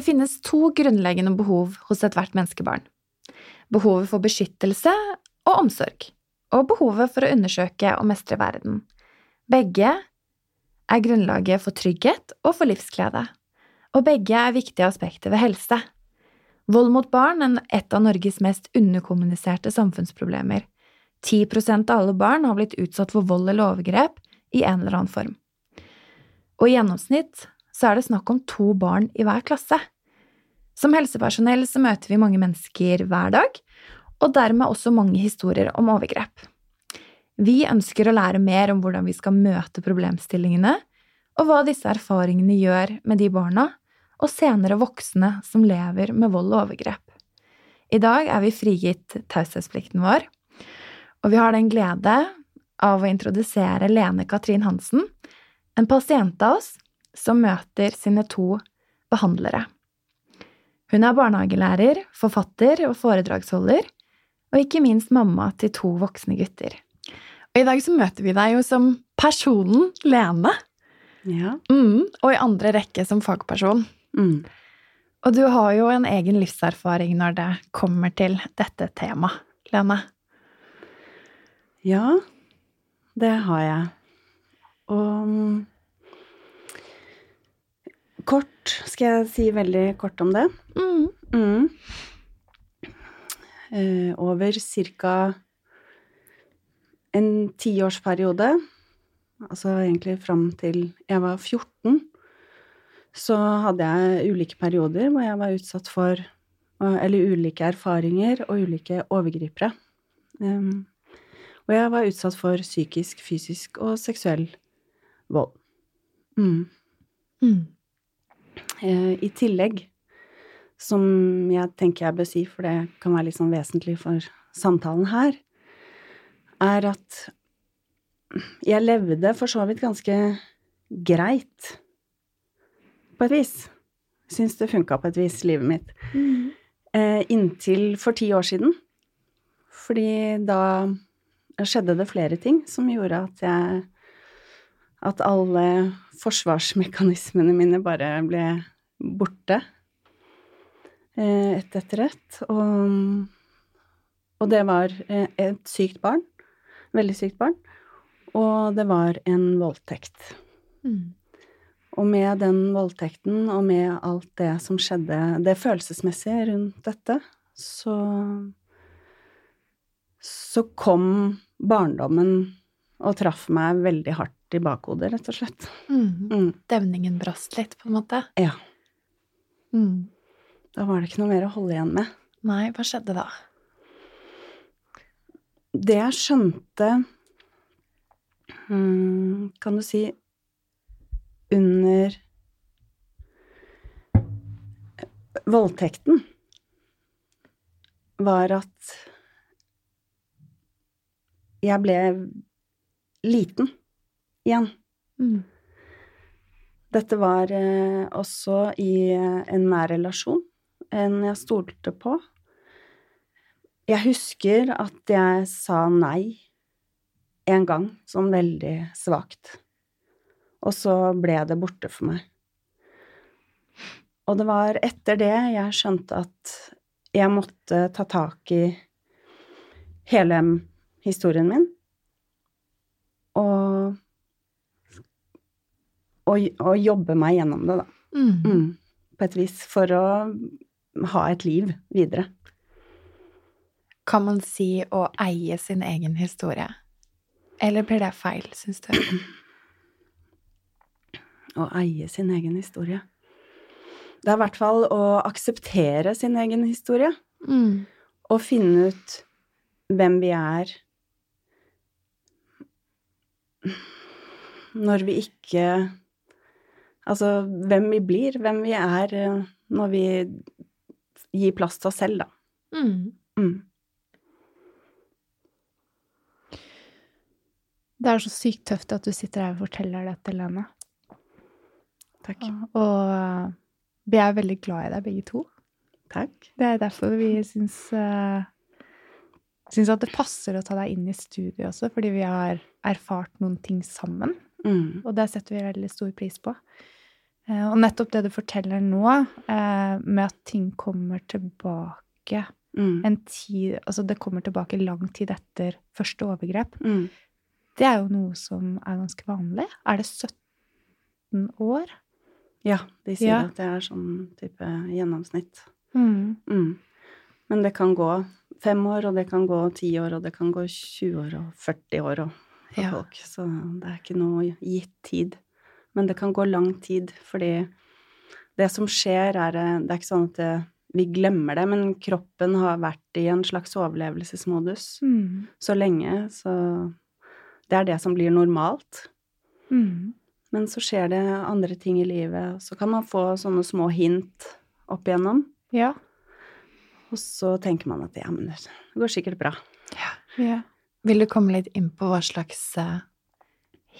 Det finnes to grunnleggende behov hos ethvert menneskebarn. Behovet for beskyttelse og omsorg, og behovet for å undersøke og mestre verden. Begge er grunnlaget for trygghet og for livsglede, og begge er viktige aspekter ved helse. Vold mot barn er et av Norges mest underkommuniserte samfunnsproblemer. 10% av alle barn har blitt utsatt for vold eller overgrep i en eller annen form. Og i gjennomsnitt så er det snakk om to barn i hver klasse. Som helsepersonell så møter vi mange mennesker hver dag, og dermed også mange historier om overgrep. Vi ønsker å lære mer om hvordan vi skal møte problemstillingene, og hva disse erfaringene gjør med de barna og senere voksne som lever med vold og overgrep. I dag er vi frigitt taushetsplikten vår, og vi har den glede av å introdusere Lene Katrin Hansen, en pasient av oss som møter sine to behandlere. Hun er barnehagelærer, forfatter og foredragsholder, og ikke minst mamma til to voksne gutter. Og i dag så møter vi deg jo som personen Lene, Ja. mm, og i andre rekke som fagperson. Mm. Og du har jo en egen livserfaring når det kommer til dette temaet, Lene. ja, det har jeg. Og mm, kort Skal jeg si veldig kort om det? Mm. Mm. Eh, over ca. en tiårsperiode, altså egentlig fram til jeg var 14, så hadde jeg ulike perioder hvor jeg var utsatt for Eller ulike erfaringer og ulike overgripere. Um, og jeg var utsatt for psykisk, fysisk og seksuell vold. Mm. Mm. Eh, I tillegg, som jeg tenker jeg bør si, for det kan være litt sånn vesentlig for samtalen her, er at jeg levde for så vidt ganske greit, på et vis. Syns det funka på et vis, livet mitt. Eh, inntil for ti år siden. Fordi da skjedde det flere ting som gjorde at jeg At alle forsvarsmekanismene mine bare ble borte. Eh, ett etter ett. Og, og det var eh, et sykt barn. Veldig sykt barn. Og det var en voldtekt. Mm. Og med den voldtekten og med alt det som skjedde, det følelsesmessige rundt dette, så Så kom barndommen og traff meg veldig hardt i bakhodet, rett og slett. Mm. Mm. Demningen brast litt, på en måte. Ja. Mm. Da var det ikke noe mer å holde igjen med. Nei, hva skjedde da? Det jeg skjønte mm, Kan du si under voldtekten, var at jeg ble liten igjen. Mm. Dette var eh, også i eh, en nær relasjon, en jeg stolte på. Jeg husker at jeg sa nei en gang, sånn veldig svakt. Og så ble det borte for meg. Og det var etter det jeg skjønte at jeg måtte ta tak i hele historien min. Og, og, og jobbe meg gjennom det, da. Mm. Mm, på et vis. For å ha et liv videre. Kan man si å eie sin egen historie? Eller blir det feil, syns du? Å eie sin egen historie. Det er i hvert fall å akseptere sin egen historie. Mm. Og finne ut hvem vi er når vi ikke Altså hvem vi blir, hvem vi er eh, når vi gir plass til oss selv, da. Mm. Mm. Det er så sykt tøft at du sitter her og forteller dette, Lene. Takk. Og og vi er veldig glad i deg, begge to. Takk. Det er derfor vi syns uh, Syns at det passer å ta deg inn i studio også, fordi vi har erfart noen ting sammen. Mm. Og det setter vi veldig stor pris på. Eh, og nettopp det du forteller nå, eh, med at ting kommer tilbake Mm. en tid Altså det kommer tilbake lang tid etter første overgrep. Mm. Det er jo noe som er ganske vanlig. Er det 17 år? Ja, de sier Ja. at det er sånn type gjennomsnitt. Mm. Mm. Men det kan gå fem år, og det kan gå ti år, og det kan gå 20 år og 40 år og, for Ja. folk. Så det er ikke noe gitt tid. Men det kan gå lang tid, fordi det som skjer, er eh, Det er ikke sånn at det, vi glemmer det, men kroppen har vært i en slags overlevelsesmodus Mm. så lenge, så det er det som blir normalt. Mm. Men så skjer det andre ting i livet, og så kan man få sånne små hint opp igjennom. Ja. Og så tenker man at ja, men det går sikkert bra. Ja. ja. Vil du komme litt inn på hva slags eh,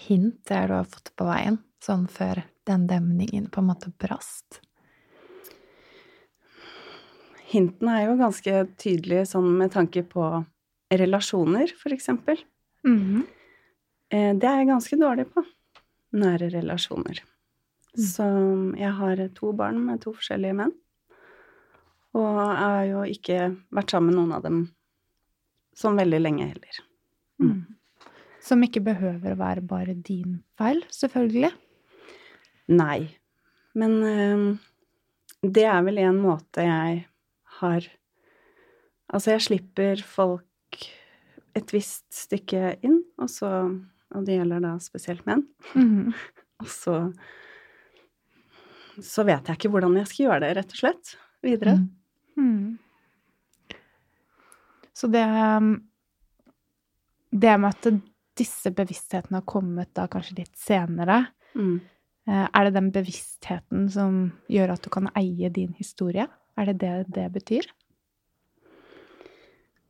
hint det er du har fått på veien, sånn før den demningen på en måte brast? Hintene er jo ganske tydelige sånn med tanke på relasjoner, for eksempel. Mhm. Eh, Det er jeg ganske dårlig på. Nære relasjoner. Mm. Så jeg har to barn med to forskjellige menn. Og jeg har jo ikke vært sammen med noen av dem sånn veldig lenge heller. Mm. Som ikke behøver å være bare din feil, selvfølgelig. Nei. Men øh, det er vel en måte jeg har Altså, jeg slipper folk et visst stykke inn, og så Og det gjelder da spesielt menn. Mm. Og så Så vet jeg ikke hvordan jeg skal gjøre det, rett og slett, videre. Mm. Mm. Så det um, Det med at disse bevissthetene har kommet da kanskje litt senere, Mm. eh, er det den bevisstheten som gjør at du kan eie din historie? Er det det det betyr?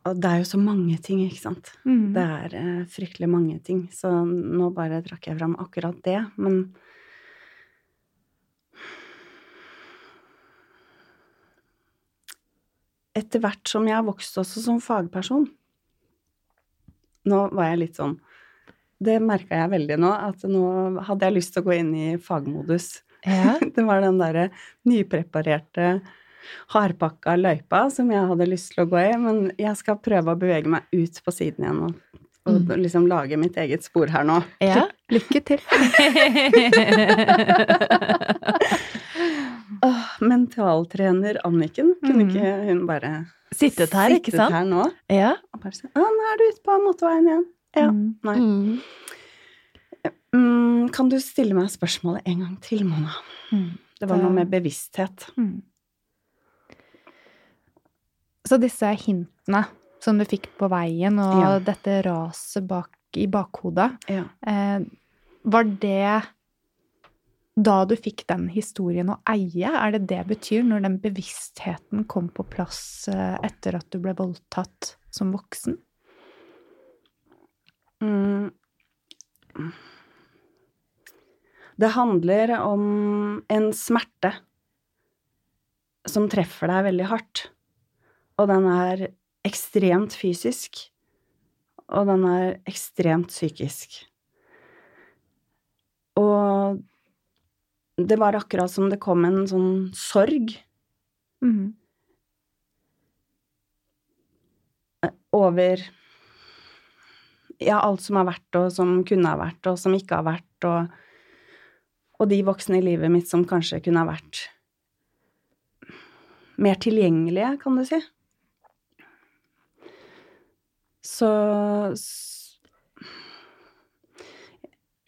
Og det er jo så mange ting, ikke sant. Mm. Det er eh, fryktelig mange ting, så nå bare trakk jeg fram akkurat det, men Etter hvert som jeg har vokst også som fagperson Nå var jeg litt sånn Det merka jeg veldig nå, at nå hadde jeg lyst til å gå inn i fagmodus. Ja. Det var den derre nypreparerte, hardpakka løypa som jeg hadde lyst til å gå i, men jeg skal prøve å bevege meg ut på siden igjen og, og Mm. liksom lage mitt eget spor her nå. ja. Lykke til. Åh, mentaltrener Anniken, kunne Mm. ikke hun bare Sittet her, ikke sant? her nå Ja. og bare si Å, nå er du ute på motorveien igjen. Ja. Mm. Nei. Mm. Mm, kan du stille meg spørsmålet en gang til, Mona? Mm. Det var noe med bevissthet. Mm. Så disse hintene som du fikk på veien, og Ja. dette raset bak, i bakhodet, Ja. eh, var det da du fikk den historien å eie? Er det det betyr, når den bevisstheten kom på plass eh, etter at du ble voldtatt som voksen? Mm. Det handler om en smerte som treffer deg veldig hardt. Og den er ekstremt fysisk, og den er ekstremt psykisk. Og det var akkurat som det kom en sånn sorg Mm. over ja, alt som har vært, og som kunne ha vært, og som ikke har vært, og, og de voksne i livet mitt som kanskje kunne ha vært mer tilgjengelige, kan du si. Så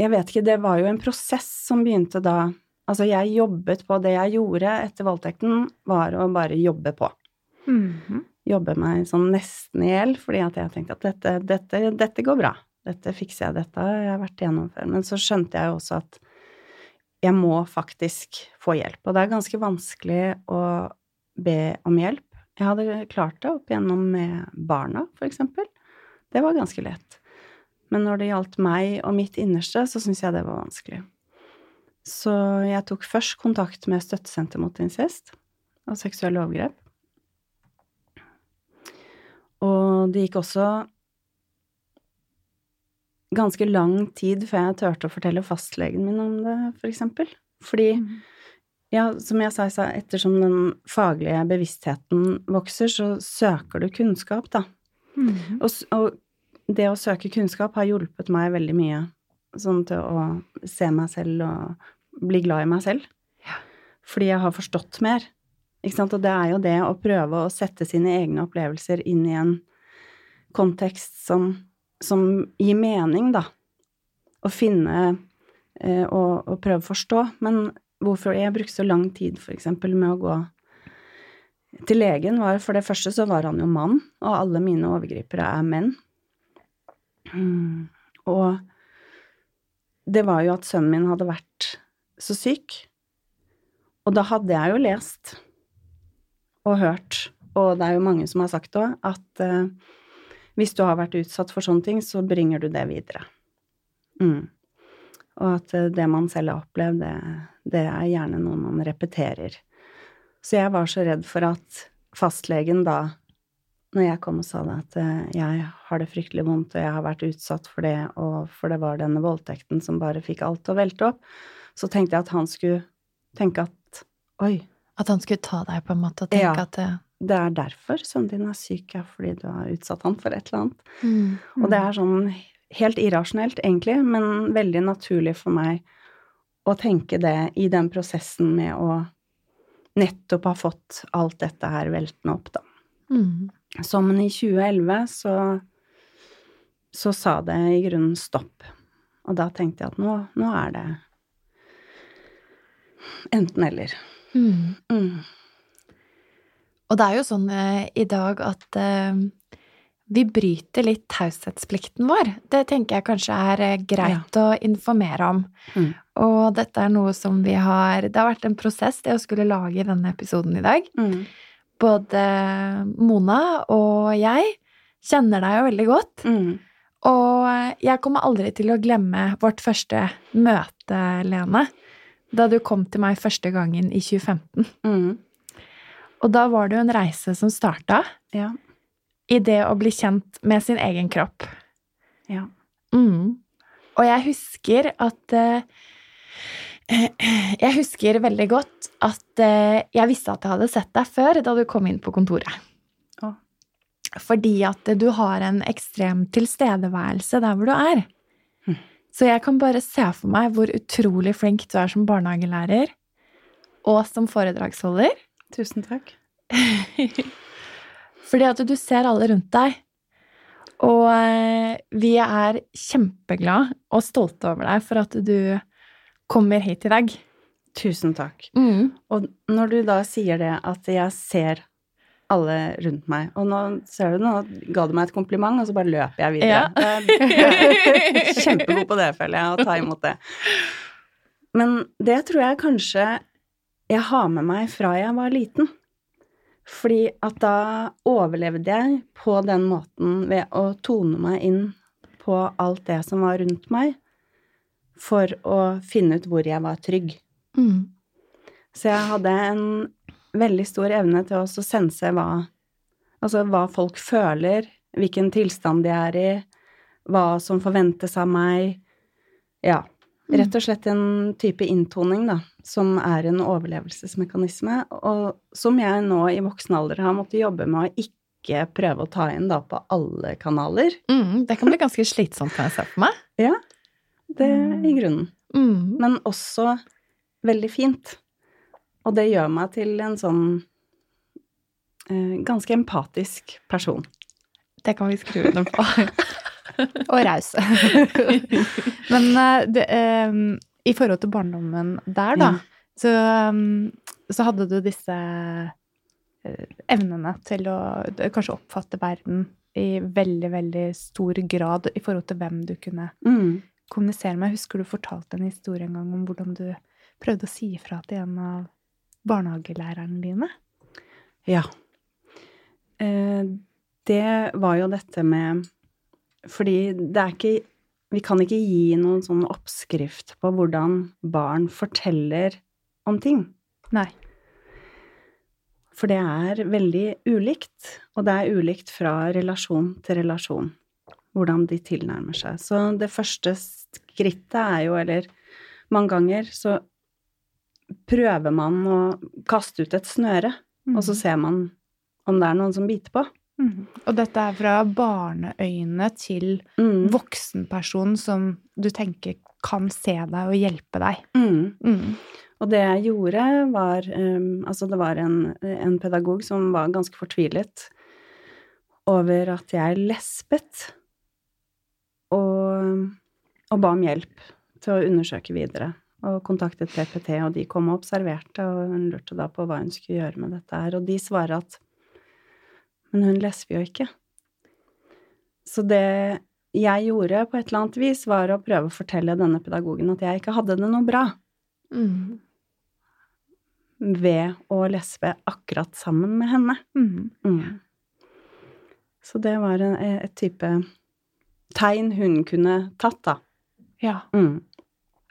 Jeg vet ikke, det var jo en prosess som begynte da Altså, jeg jobbet på Det jeg gjorde etter voldtekten, var å bare jobbe på Mhm. jobbe meg sånn nesten i hjel, fordi at jeg tenkte at dette, dette, dette går bra. Dette fikser jeg, dette jeg har vært igjennom før. Men så skjønte jeg jo også at jeg må faktisk få hjelp. Og det er ganske vanskelig å be om hjelp. Jeg hadde klart det opp igjennom med barna, for eksempel. Det var ganske lett. Men når det gjaldt meg og mitt innerste, så syns jeg det var vanskelig. Så jeg tok først kontakt med Støttesenter mot incest og seksuelle overgrep. Og det gikk også ganske lang tid før jeg turte å fortelle fastlegen min om det, for eksempel. Fordi, ja, som jeg sa, ettersom den faglige bevisstheten vokser, så søker du kunnskap, da. Mhm. Og, og det å søke kunnskap har hjulpet meg veldig mye, sånn til å se meg selv og bli glad i meg selv. Ja. Fordi jeg har forstått mer. Ikke sant? Og det er jo det å prøve å sette sine egne opplevelser inn i en kontekst som, som gir mening, da. Å finne eh, og, og prøve å forstå. Men hvorfor jeg brukte så lang tid, for eksempel, med å gå til legen, var for det første så var han jo mann, og alle mine overgripere er menn. Mm. Og det var jo at sønnen min hadde vært så syk. Og da hadde jeg jo lest og hørt, og det er jo mange som har sagt òg, at eh, hvis du har vært utsatt for sånne ting, så bringer du det videre. Mm. Og at eh, det man selv har opplevd, det, det er gjerne noe man repeterer. Så jeg var så redd for at fastlegen da, når jeg kom og sa det, at eh, jeg har det fryktelig vondt, og jeg har vært utsatt for det, og for det var denne voldtekten som bare fikk alt til å velte opp, så tenkte jeg at han skulle tenke at oi, At han skulle ta deg, på en måte, og tenke Ja. at det, det er derfor sønnen din er syk, ja, fordi du har utsatt han for et eller annet. mm. Og det er sånn helt irrasjonelt, egentlig, men veldig naturlig for meg å tenke det i den prosessen med å nettopp ha fått alt dette her veltende opp, da. Mm. Så men i 2011 så, så sa det i grunnen stopp. Og da tenkte jeg at nå, nå er det enten eller. Mm. Mm. Og det er jo sånn eh, i dag at eh, vi bryter litt taushetsplikten vår. Det tenker jeg kanskje er eh, greit å informere om. Mm. Og dette er noe som vi har Det har vært en prosess, det å skulle lage denne episoden i dag. Mm. Både Mona og jeg kjenner deg jo veldig godt. Mm. Og jeg kommer aldri til å glemme vårt første møte, Lene. Da du kom til meg første gangen i 2015. Mm. Og da var det jo en reise som starta Ja. i det å bli kjent med sin egen kropp. Ja. Mm. Og jeg husker at eh, Jeg husker veldig godt at eh, jeg visste at jeg hadde sett deg før da du kom inn på kontoret. Oh. Fordi at du har en ekstrem tilstedeværelse der hvor du er. Hm. Så jeg kan bare se for meg hvor utrolig flink du er som barnehagelærer og som foredragsholder. Tusen takk. Fordi at du ser alle rundt deg. Og eh, vi er kjempeglad og stolte over deg for at du kommer hit i dag. Tusen takk. Mm. Og når du da sier det at jeg ser alle rundt meg, og nå ser du, nå ga du meg et kompliment, og så bare løper jeg videre. Ja. Kjempegod på det, føler jeg, å ta imot det. Men det tror jeg kanskje jeg har med meg fra jeg var liten. Fordi at da overlevde jeg på den måten ved å tone meg inn på alt det som var rundt meg, for å finne ut hvor jeg var trygg. Mm. Så jeg hadde en veldig stor evne til å sense hva Altså hva folk føler, hvilken tilstand de er i, hva som forventes av meg. Ja. Rett og slett en type inntoning, da, som er en overlevelsesmekanisme, og som jeg nå i voksen alder har måttet jobbe med å ikke prøve å ta inn da på alle kanaler. Mm. Det kan bli ganske slitsomt, kan jeg se for meg. Ja, det i grunnen. Mm. men også veldig fint. Og det gjør meg til en sånn eh, ganske empatisk person. Det kan vi skru under på. Og raus. Men eh, det, eh, i forhold til barndommen der, da, Ja. så, um, så hadde du disse eh, evnene til å eh, kanskje oppfatte verden i veldig, veldig stor grad i forhold til hvem du kunne Mm. kommunisere med. Husker du fortalte en historie en gang om hvordan du prøvde å si ifra til en av barnehagelærerne dine? Ja. Eh, det var jo dette med Fordi det er ikke Vi kan ikke gi noen sånn oppskrift på hvordan barn forteller om ting. Nei. For det er veldig ulikt, og det er ulikt fra relasjon til relasjon, hvordan de tilnærmer seg. Så det første skrittet er jo, eller mange ganger, så prøver man å kaste ut et snøre, Mm. og så ser man om det er noen som biter på. Mm. Og dette er fra barneøyne til Mm. voksenperson som du tenker kan se deg og hjelpe deg. Mm. Mm. Og det jeg gjorde, var um, Altså, det var en, en pedagog som var ganske fortvilet over at jeg lespet, og, og ba om hjelp til å undersøke videre. Og kontaktet PPT, og de kom og observerte, og hun lurte da på hva hun skulle gjøre med dette her. Og de svarer at Men hun lesber jo ikke. Så det jeg gjorde på et eller annet vis, var å prøve å fortelle denne pedagogen at jeg ikke hadde det noe bra Mm. ved å lesbe akkurat sammen med henne. Mm. Mm. Så det var en, et type tegn hun kunne tatt, da. Ja. Mm.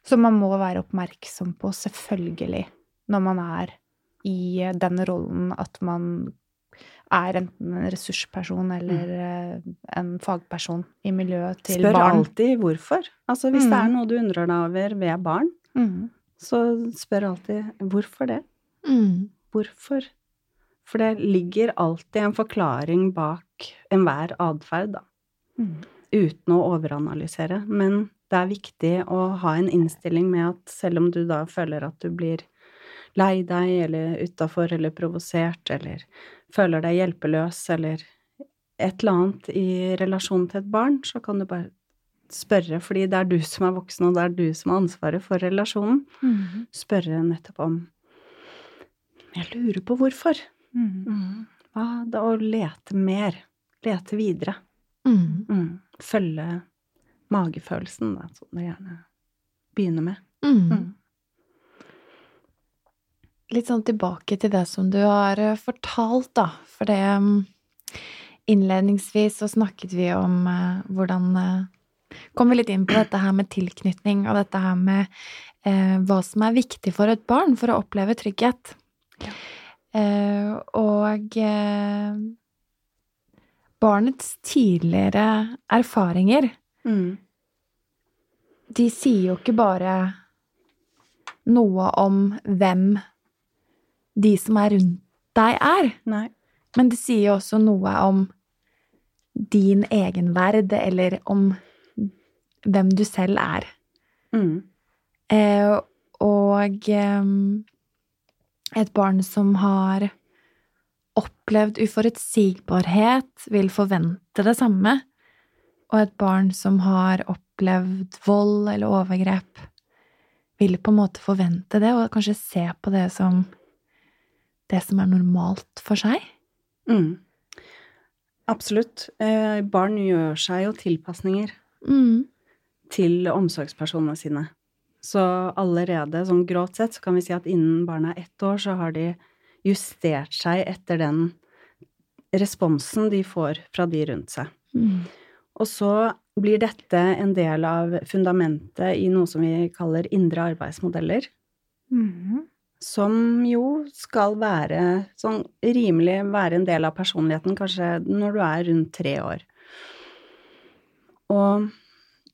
Så man må være oppmerksom på, selvfølgelig, når man er i den rollen at man er enten en ressursperson eller mm. en fagperson i miljøet til Spør barn. alltid hvorfor. Altså hvis det er Mm. noe du undrer deg over ved barn, Mm. så spør alltid hvorfor det? Mm. Hvorfor? For det ligger alltid en forklaring bak enhver atferd, da. Mm. uten å overanalysere. Men det er viktig å ha en innstilling med at selv om du da føler at du blir lei deg eller utafor eller provosert eller føler deg hjelpeløs eller et eller annet i relasjon til et barn, så kan du bare spørre, fordi det er du som er voksen, og det er du som har ansvaret for relasjonen. Mm. Spørre nettopp om Jeg lurer på hvorfor. Mm. Hva da? Å lete mer. Lete videre. Mm. Mm. Følge magefølelsen, da, som det gjerne begynner med. Mm. Mm. Litt sånn tilbake til det som du har eh, fortalt, da. For det mm, Innledningsvis så snakket vi om eh, hvordan eh, Kom vi litt inn på dette her med tilknytning, og dette her med eh, hva som er viktig for et barn for å oppleve trygghet. Eh, og barnets tidligere erfaringer Mm. de sier jo ikke bare noe om hvem de som er rundt deg, er, Nei. men det sier jo også noe om din egenverd, eller om hvem du selv er. Mm. Eh, og eh, et barn som har opplevd uforutsigbarhet, vil forvente det samme. Og et barn som har opplevd vold eller overgrep, vil på en måte forvente det, og kanskje se på det som det som er normalt for seg. Mm. Absolutt. Eh, barn gjør seg jo tilpasninger Mm. til omsorgspersonene sine. Så allerede, sånn grovt sett, så kan vi si at innen barna er ett år, så har de justert seg etter den responsen de får fra de rundt seg. Mm. Og så blir dette en del av fundamentet i noe som vi kaller indre arbeidsmodeller, Mm. som jo skal være sånn rimelig være en del av personligheten, kanskje når du er rundt tre år. Og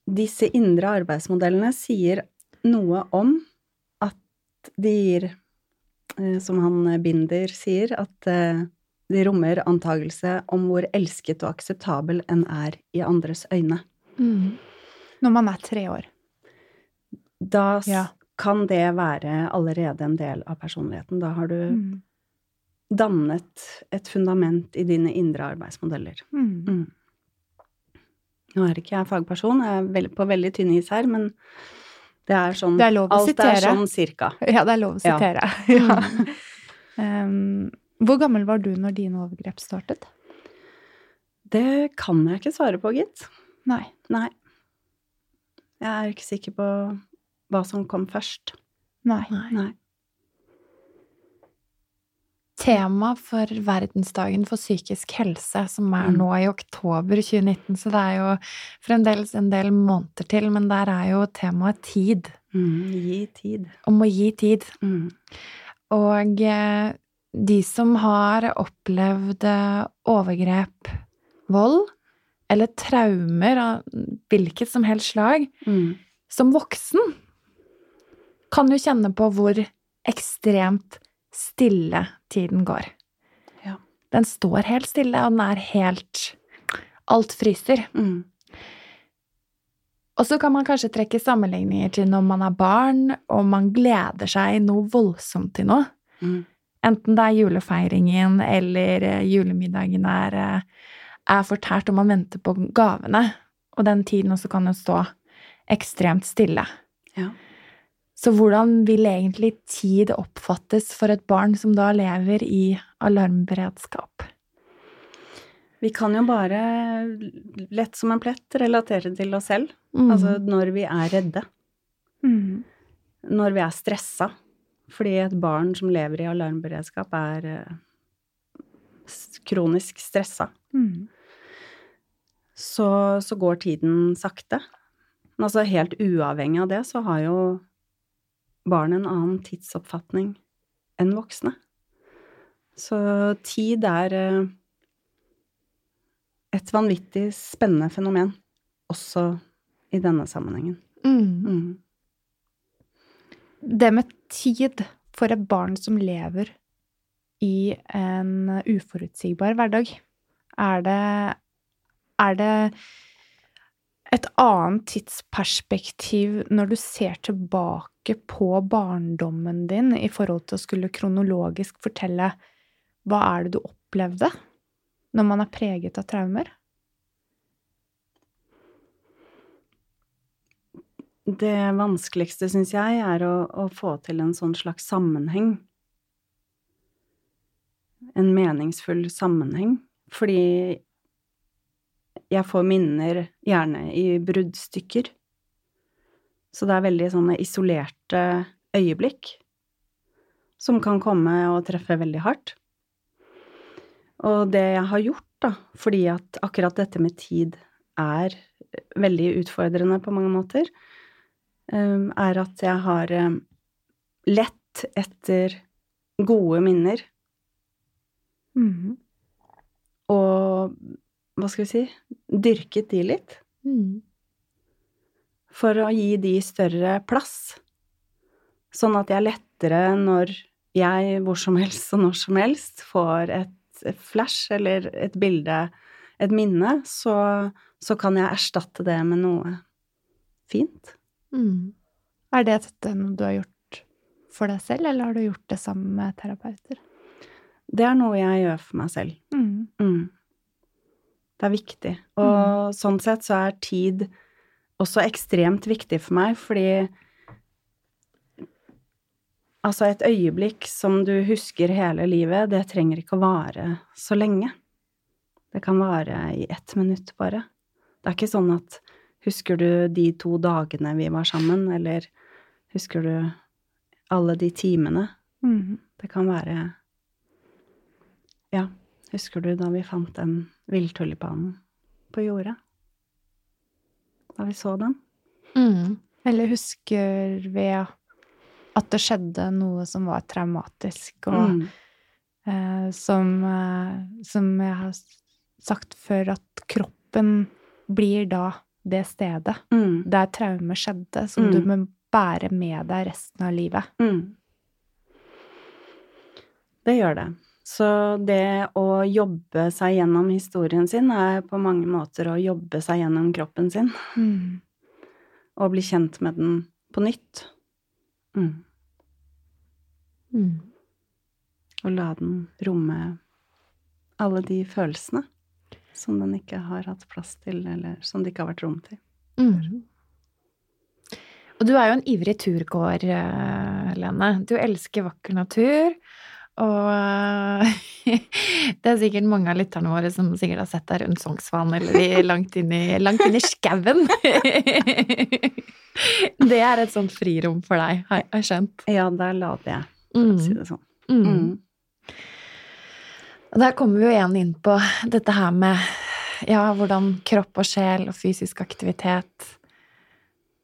disse indre arbeidsmodellene sier noe om at de gir, eh, som han Binder sier, at eh, de rommer antagelse om hvor elsket og akseptabel en er i andres øyne. Mm. Når man er tre år. Da Ja. kan det være allerede en del av personligheten. Da har du Mm. dannet et fundament i dine indre arbeidsmodeller. Mm. Mm. Nå er ikke jeg fagperson, jeg er på veldig tynn is her, men det er sånn Det er Alt er sånn cirka. Ja, det er lov å Ja. sitere. Ja. Um, hvor gammel var du når dine overgrep startet? Det kan jeg ikke svare på, gitt. Nei. Nei. Jeg er ikke sikker på hva som kom først. Nei. Nei. Nei. tema for verdensdagen for psykisk helse, som er Mm. nå i oktober 2019, så det er jo fremdeles en del måneder til, men der er jo temaet tid. Mm, gi tid. Om å gi tid. Mm. Og eh, de som har opplevd eh, overgrep, vold eller traumer av hvilket som helst slag, Mm. som voksen, kan jo kjenne på hvor ekstremt stille tiden går. Ja. Den står helt stille, og den er helt Alt fryser. Mm. Og så kan man kanskje trekke sammenligninger til når man er barn, og man gleder seg noe voldsomt til noe. Mm. Enten det er julefeiringen eller eh, julemiddagen er, eh, er fortært, og man venter på gavene. Og den tiden også kan jo stå ekstremt stille. Ja. Så hvordan vil egentlig tid oppfattes for et barn som da lever i alarmberedskap? Vi kan jo bare lett som en plett relatere til oss selv. Mm. Altså når vi er redde. Mm. Når vi er stressa. Fordi et barn som lever i alarmberedskap, er eh, kronisk stressa. Mm. Så, så går tiden sakte. Men altså helt uavhengig av det, så har jo barn en annen tidsoppfatning enn voksne. Så tid er eh, et vanvittig spennende fenomen, også i denne sammenhengen. Mm. Mm. Det med tid for et barn som lever i en uforutsigbar hverdag, er det Er det et annet tidsperspektiv når du ser tilbake på barndommen din i forhold til å skulle kronologisk fortelle hva er det du opplevde når man er preget av traumer? Det vanskeligste, syns jeg, er å, å få til en sånn slags sammenheng. En meningsfull sammenheng. Fordi jeg får minner gjerne i bruddstykker. Så det er veldig sånne isolerte øyeblikk som kan komme og treffe veldig hardt. Og det jeg har gjort, da, fordi at akkurat dette med tid er veldig utfordrende på mange måter, er at jeg har um, lett etter gode minner Mhm. og hva skal vi si dyrket de litt. Mm. For å gi de større plass. Sånn at jeg lettere, når jeg hvor som helst og når som helst får et flash eller et bilde, et minne, så, så kan jeg erstatte det med noe fint. Mm. Er det dette noe du har gjort for deg selv, eller har du gjort det sammen med terapeuter? Det er noe jeg gjør for meg selv. Mm. Mm. Det er viktig. Og sånn sett så er tid også ekstremt viktig for meg, fordi Altså, et øyeblikk som du husker hele livet, det trenger ikke å vare så lenge. Det kan vare i ett minutt, bare. Det er ikke sånn at husker du de to dagene vi var sammen, eller husker du alle de timene? Mm. Det kan være Ja, husker du da vi fant den villtulipanen på jordet? Da vi så den? Mm. Eller husker vi at det skjedde noe som var traumatisk, og Mm. eh, som, eh, som jeg har sagt før, at kroppen blir da det stedet Mm. der traume skjedde, som Mm. du må bære med deg resten av livet. Mm. Det gjør det. Så det å jobbe seg gjennom historien sin er på mange måter å jobbe seg gjennom kroppen sin. Mm. Og bli kjent med den på nytt. Mm. Mm. Og la den romme alle de følelsene som den ikke har hatt plass til, eller som det ikke har vært rom til. Mm. Og du er jo en ivrig turgåer, eh, Lene. Du elsker vakker natur. Og det er sikkert mange av lytterne våre som sikkert har sett deg rundt Sognsvann eller langt inn i, langt inn i skauen. Det er et sånt frirom for deg, har jeg skjønt. Ja, der lader jeg, for å si Mm. det sånn. Mm. Mm. Og der kommer vi jo igjen inn på dette her med ja, hvordan kropp og sjel og fysisk aktivitet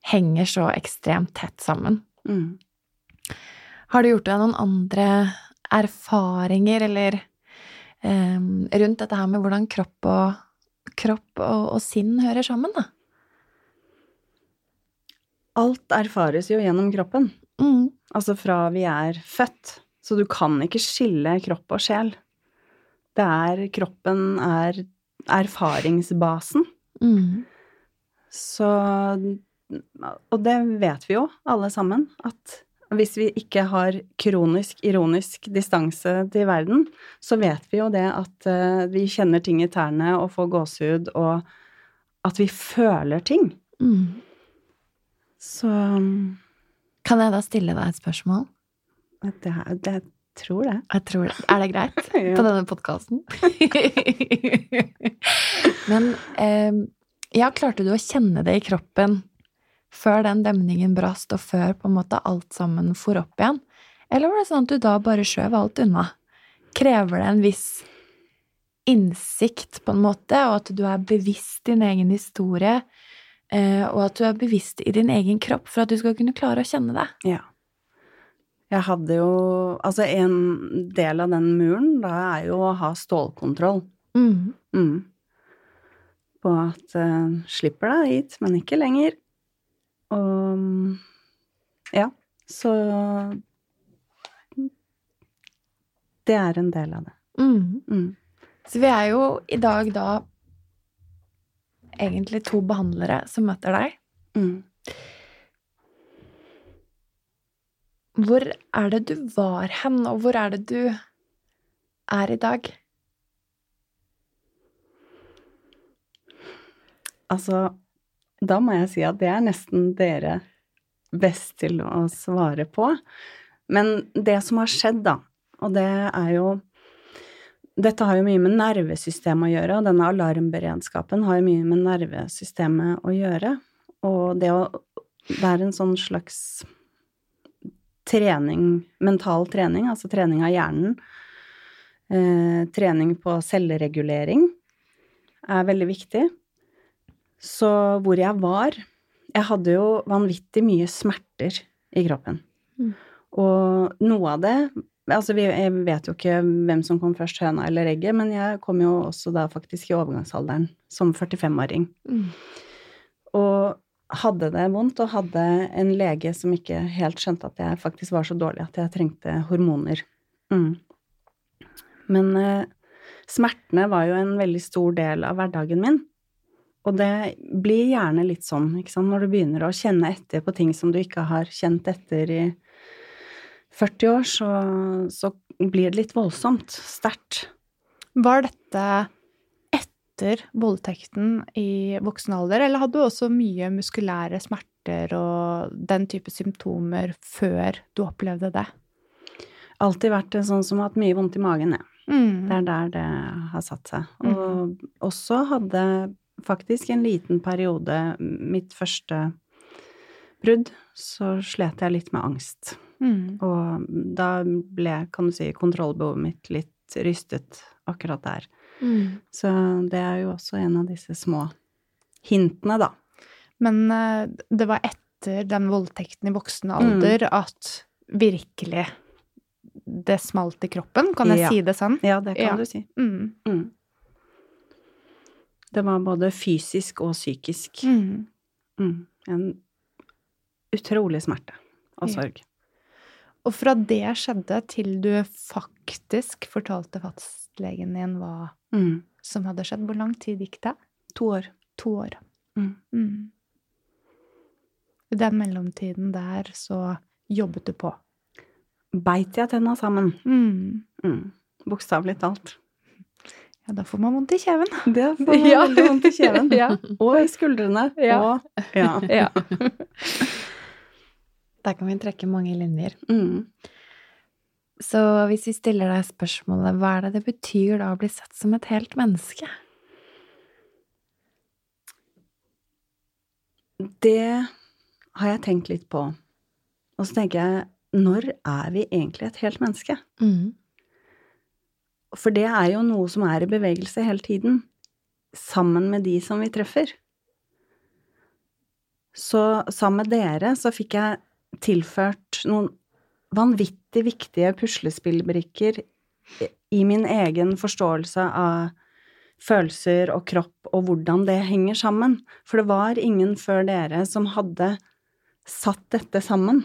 henger så ekstremt tett sammen. Mm. Har du gjort deg noen andre erfaringer eller eh, rundt dette her med hvordan kropp og, kropp og, og sinn hører sammen, da? Alt erfares jo gjennom kroppen. Mm. Altså fra vi er født. Så du kan ikke skille kropp og sjel. Det er Kroppen er erfaringsbasen. Mm. Så Og det vet vi jo, alle sammen, at hvis vi ikke har kronisk, ironisk distanse til verden, så vet vi jo det at eh, vi kjenner ting i tærne og får gåsehud, og at vi føler ting. Mm. Så Kan jeg da stille deg et spørsmål? det, det tror det. Jeg tror det. Er det greit Ja. på denne podkasten? Men eh, ja, klarte du å kjenne det i kroppen før den demningen brast, og før på en måte alt sammen for opp igjen? Eller var det sånn at du da bare skjøv alt unna? Krever det en viss innsikt, på en måte, og at du er bevisst din egen historie, eh, og at du er bevisst i din egen kropp for at du skal kunne klare å kjenne det? Ja. Jeg hadde jo Altså, en del av den muren da er jo å ha stålkontroll. Mm. Mm. På at uh, slipper deg hit, men ikke lenger. Og ja, så Det er en del av det. Mm. Mm. Så vi er jo i dag da egentlig to behandlere som møter deg. Mm. Hvor er det du var hen, og hvor er det du er i dag? Altså, da må jeg si at det er nesten dere best til å svare på. Men det som har skjedd, da, og det er jo Dette har jo mye med nervesystemet å gjøre, og denne alarmberedskapen har jo mye med nervesystemet å gjøre. Og det å er en sånn slags trening, mental trening, altså trening av hjernen. Eh, trening på selvregulering, er veldig viktig. Så hvor jeg var Jeg hadde jo vanvittig mye smerter i kroppen. Mm. Og noe av det Altså, vi, jeg vet jo ikke hvem som kom først, høna eller egget, men jeg kom jo også da faktisk i overgangsalderen som 45-åring. Mm. Og hadde det vondt, og hadde en lege som ikke helt skjønte at jeg faktisk var så dårlig at jeg trengte hormoner. Mm. Men eh, smertene var jo en veldig stor del av hverdagen min. Og det blir gjerne litt sånn, ikke sant, når du begynner å kjenne etter på ting som du ikke har kjent etter i 40 år, så, så blir det litt voldsomt. Sterkt. Var dette etter voldtekten i voksen alder, eller hadde du også mye muskulære smerter og den type symptomer før du opplevde det? Alltid vært sånn som hatt mye vondt i magen, jeg. Mm. Det er der det har satt seg. Og også hadde faktisk en liten periode, mitt første brudd, så slet jeg litt med angst. Mm. Og da ble, kan du si, kontrollbehovet mitt litt rystet akkurat der. Mm. Så det er jo også en av disse små hintene, da. Men eh, det var etter den voldtekten i voksen alder at virkelig det smalt i kroppen, kan jeg Ja. si det sånn? Ja, det kan Ja. du si. Mm. Mm. Det var både fysisk og psykisk. Mm. Mm. En utrolig smerte og sorg. Ja. Og fra det skjedde til du faktisk fortalte fastlegen din hva Mm. som hadde skjedd, hvor lang tid gikk det? To år. To år. Mm. Mm. I den mellomtiden der så jobbet du på. Beit jeg tenna sammen. Mm. Mm. Bokstavelig talt. Ja, da får man vondt i kjeven. Det får man Ja. vondt i kjeven. Ja. Og i skuldrene. Ja. Og ja. Ja. Der kan vi trekke mange linjer. Mm. Så hvis vi stiller deg spørsmålet hva er det det betyr da å bli sett som et helt menneske? Det har jeg tenkt litt på. Og så tenker jeg, når er vi egentlig et helt menneske? Mm. For det er jo noe som er i bevegelse hele tiden, sammen med de som vi treffer. Så sammen med dere så fikk jeg tilført noen vanvittig viktige puslespillbrikker i min egen forståelse av følelser og kropp og hvordan det henger sammen. For det var ingen før dere som hadde satt dette sammen.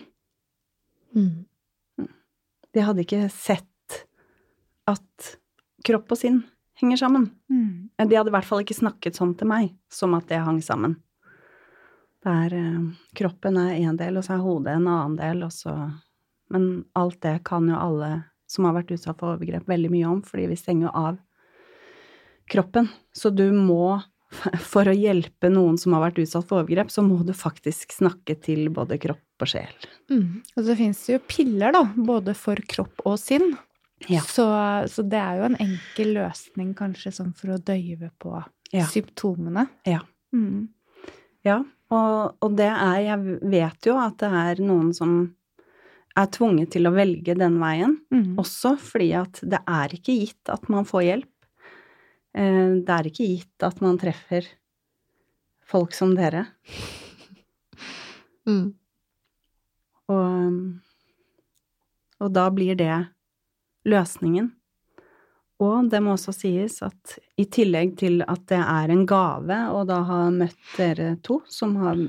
Mm. De hadde ikke sett at kropp og sinn henger sammen. Mm. De hadde i hvert fall ikke snakket sånn til meg, som at det hang sammen. Der eh, kroppen er én del, og så er hodet en annen del, og så Men alt det kan jo alle som har vært utsatt for overgrep, veldig mye om, fordi vi stenger jo av kroppen. Så du må, for å hjelpe noen som har vært utsatt for overgrep, så må du faktisk snakke til både kropp og sjel. Mm. Og så fins det jo piller, da, både for kropp og sinn. Ja. Så, så det er jo en enkel løsning kanskje sånn for å døyve på Ja. symptomene. Ja. Mm. Ja, og, og det er Jeg vet jo at det er noen som er tvunget til å velge den veien, Mm. også fordi at det er ikke gitt at man får hjelp. Eh, Det er ikke gitt at man treffer folk som dere. Mm. Og, og da blir det løsningen. Og det må også sies at i tillegg til at det er en gave å da ha møtt dere to, som har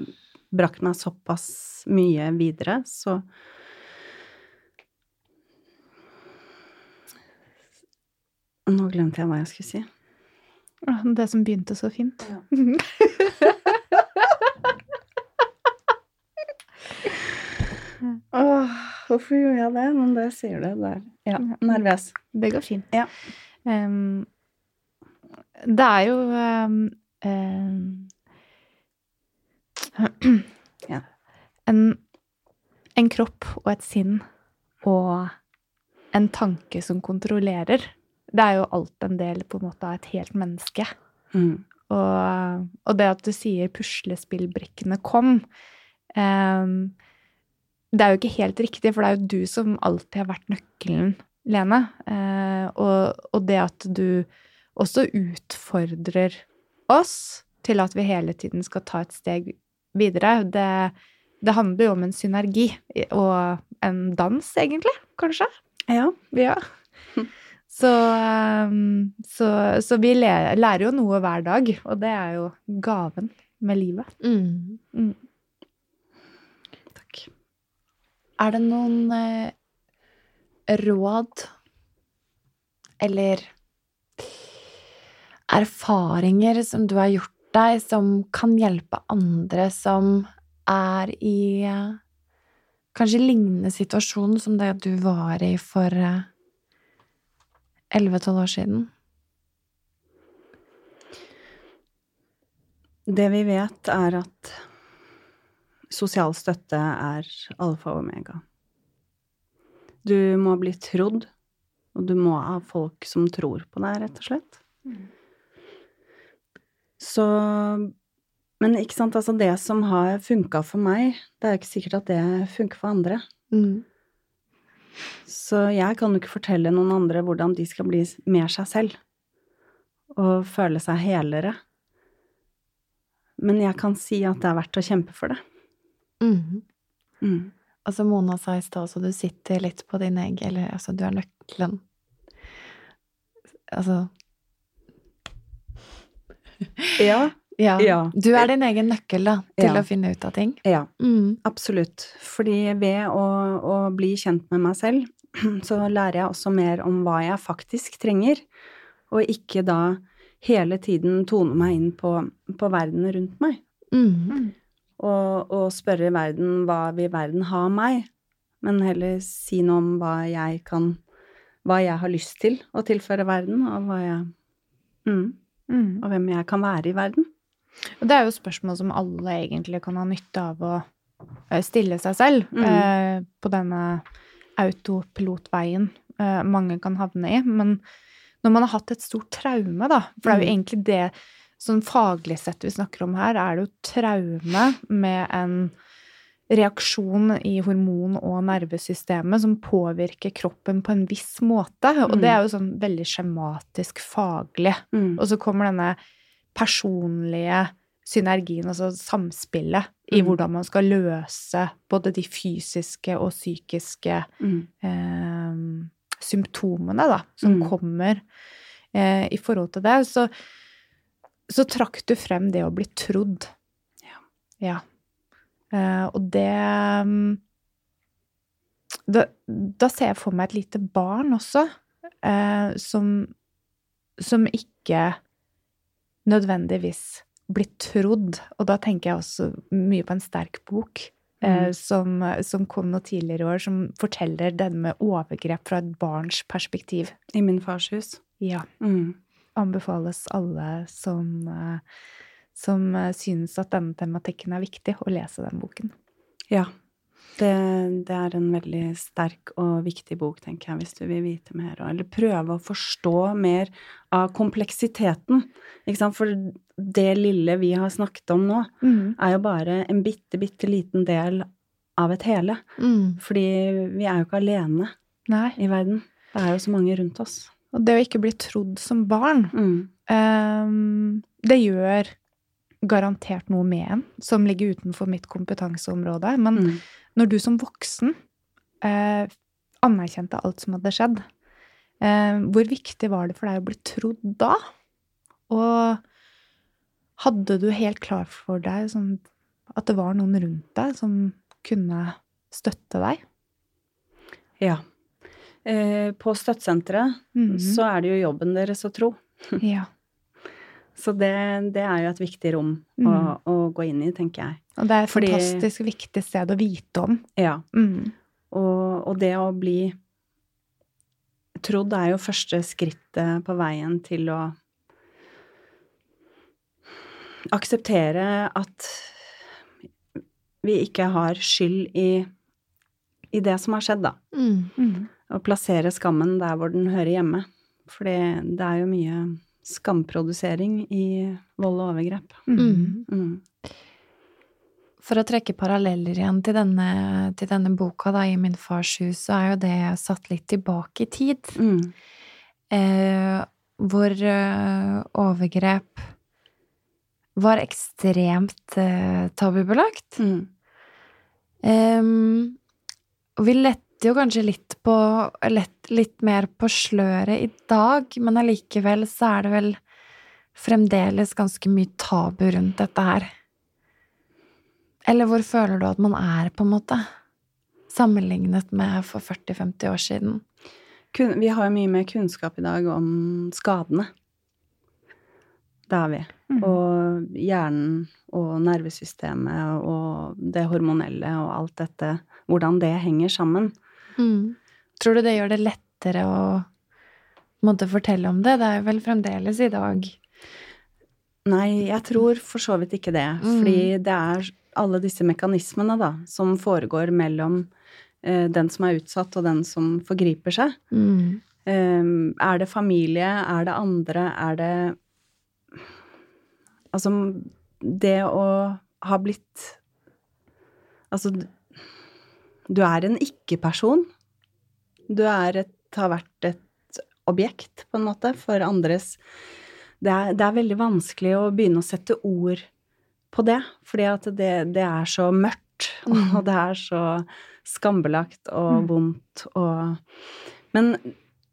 brakt meg såpass mye videre, så Nå glemte jeg hva jeg skulle si. Det som begynte så fint. Åh, hvorfor gjorde jeg det? Men det sier du der. Ja, nervøs. Det går fint. Ja. Um, det er jo um, um, Ja. en, en kropp og et sinn og en tanke som kontrollerer. Det er jo alt en del på en måte av et helt menneske. Mm. Og, og det at du sier puslespillbrikkene kom em, Det er jo ikke helt riktig, for det er jo du som alltid har vært nøkkelen, Lene. Eh, og, og det at du også utfordrer oss til at vi hele tiden skal ta et steg videre, det, det handler jo om en synergi og en dans, egentlig, kanskje. Ja. Ja. Så, um, så, så vi lærer jo noe hver dag, og det er jo gaven med livet. Mm. Mm. Takk. Er det noen eh, råd eller erfaringer som du har gjort deg, som kan hjelpe andre som er i eh, kanskje lignende situasjon som det du var i for elleve-tolv år siden? Det vi vet, er at sosial støtte er alfa og omega. Du må bli trodd, og du må ha folk som tror på deg, rett og slett. Så Men ikke sant, altså det som har funka for meg, det er jo ikke sikkert at det funker for andre. Mm. Så jeg kan jo ikke fortelle noen andre hvordan de skal bli mer seg selv og føle seg helere. Men jeg kan si at det er verdt å kjempe for det. Mm. Mm. Altså, Mona sa i stad også, du sitter litt på din egen Eller altså, du er nøkkelen. Altså Ja, ja. Ja. Du er din egen nøkkel, da, til Ja. å finne ut av ting. ja, Mm. absolutt. Fordi ved å, å bli kjent med meg selv, så lærer jeg også mer om hva jeg faktisk trenger, og ikke da hele tiden tone meg inn på, på verden rundt meg. Mm. Og, og spørre verden hva vil verden ha av meg, men heller si noe om hva jeg kan Hva jeg har lyst til å tilføre verden, og hva jeg mm, Mm. Og hvem jeg kan være i verden. Og det er jo spørsmål som alle egentlig kan ha nytte av å eh, stille seg selv Mm. eh, på denne autopilotveien eh, mange kan havne i. Men når man har hatt et stort traume, da, for det er jo Mm. egentlig det sånn faglig sett vi snakker om her, er det jo traume med en reaksjon i hormon- og nervesystemet som påvirker kroppen på en viss måte. Og det er jo sånn veldig skjematisk faglig. Mm. Og så kommer denne personlige synergien, altså samspillet, i Mm. hvordan man skal løse både de fysiske og psykiske Mm. eh, symptomene, da, som Mm. kommer eh, i forhold til det. Så, så trakk du frem det å bli trodd. Ja. Ja. Uh, og det mm, da, da ser jeg for meg et lite barn også, uh, som, som ikke nødvendigvis blir trodd. Og da tenker jeg også mye på en sterk bok. Eh, Mm. som, som kom noen tidligere i år, som forteller denne med overgrep fra et barns perspektiv. I min fars hus. Ja. Mm. Anbefales alle som, eh, som eh, synes at denne tematikken er viktig, å lese den boken. Ja. Det, det er en veldig sterk og viktig bok, tenker jeg, hvis du vil vite mer, eller prøve å forstå mer av kompleksiteten. For det lille vi har snakket om nå, er jo bare en bitte, bitte liten del av et hele. Mm. Fordi vi er jo ikke alene Nei. i verden. Det er jo så mange rundt oss. Og det å ikke bli trodd som barn, Mm. um, det gjør garantert noe med en, som ligger utenfor mitt kompetanseområde. Men Mm. når du som voksen uh, anerkjente alt som hadde skjedd, uh, hvor viktig var det for deg å bli trodd da? Og hadde du helt klar for deg sånn, at det var noen rundt deg som kunne støtte deg? Ja. Eh, på støttesenteret Mhm. så er det jo jobben deres å tro. Ja. Så det, det er jo et viktig rom å, å gå inn i, tenker jeg. Og det er et Fordi- fantastisk viktig sted å vite om. Ja. Mm. Og, og det å bli trodd er jo første skrittet på veien til å akseptere at vi ikke har skyld i, i det som har skjedd, da. Mm. Mm. Og plassere skammen der hvor den hører hjemme. For det er jo mye skamprodusering i vold og overgrep. Mm. Mm. For å trekke paralleller igjen til denne, til denne boka da, i Min fars hus, så er jo det satt litt tilbake i tid. Mm. Eh, hvor eh, overgrep var ekstremt eh, tabubelagt. Mm. Ehm, og vi letter jo kanskje litt på lett, litt mer på sløret i dag, men allikevel så er det vel fremdeles ganske mye tabu rundt dette her. Eller hvor føler du at man er, på en måte? Sammenlignet med for 40-50 år siden. Kun, vi har jo mye mer kunnskap i dag om skadene. Det har vi. Mm. Og hjernen og nervesystemet og det hormonelle og alt dette, hvordan det henger sammen. Mm. Tror du det gjør det lettere å måtte fortelle om det? Det er vel fremdeles i dag Nei, jeg tror for så vidt ikke det. Mm. Fordi det er alle disse mekanismene da, som foregår mellom eh, den som er utsatt og den som forgriper seg. mm. Eh, er det familie? Er det andre? Er det Altså, det å ha blitt Altså, du er en ikke-person. Du er et, har vært et objekt, på en måte, for andres det er, det er veldig vanskelig å begynne å sette ord på det, fordi at det, det er så mørkt, Mm. og det er så skambelagt og Mm. vondt og Men